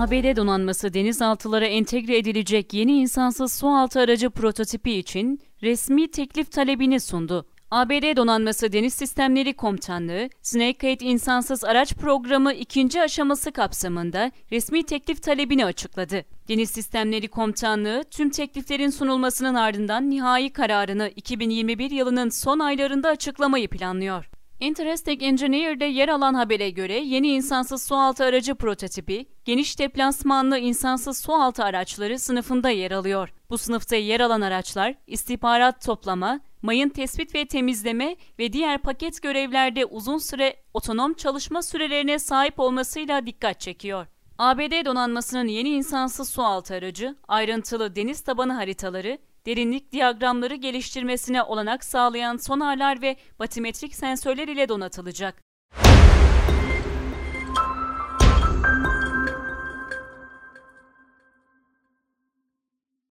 ABD donanması denizaltılara entegre edilecek yeni insansız sualtı aracı prototipi için resmi teklif talebini sundu. ABD Donanması Deniz Sistemleri Komutanlığı, Snakehead İnsansız Araç Programı ikinci aşaması kapsamında resmi teklif talebini açıkladı. Deniz Sistemleri Komutanlığı, tüm tekliflerin sunulmasının ardından nihai kararını 2021 yılının son aylarında açıklamayı planlıyor. Interesting Engineer'de yer alan habere göre yeni insansız sualtı aracı prototipi, geniş deplasmanlı insansız sualtı araçları sınıfında yer alıyor. Bu sınıfta yer alan araçlar istihbarat toplama, mayın tespit ve temizleme ve diğer paket görevlerde uzun süre otonom çalışma sürelerine sahip olmasıyla dikkat çekiyor. ABD donanmasının yeni insansız sualtı aracı, ayrıntılı deniz tabanı haritaları, derinlik diyagramları geliştirmesine olanak sağlayan sonarlar ve batimetrik sensörler ile donatılacak.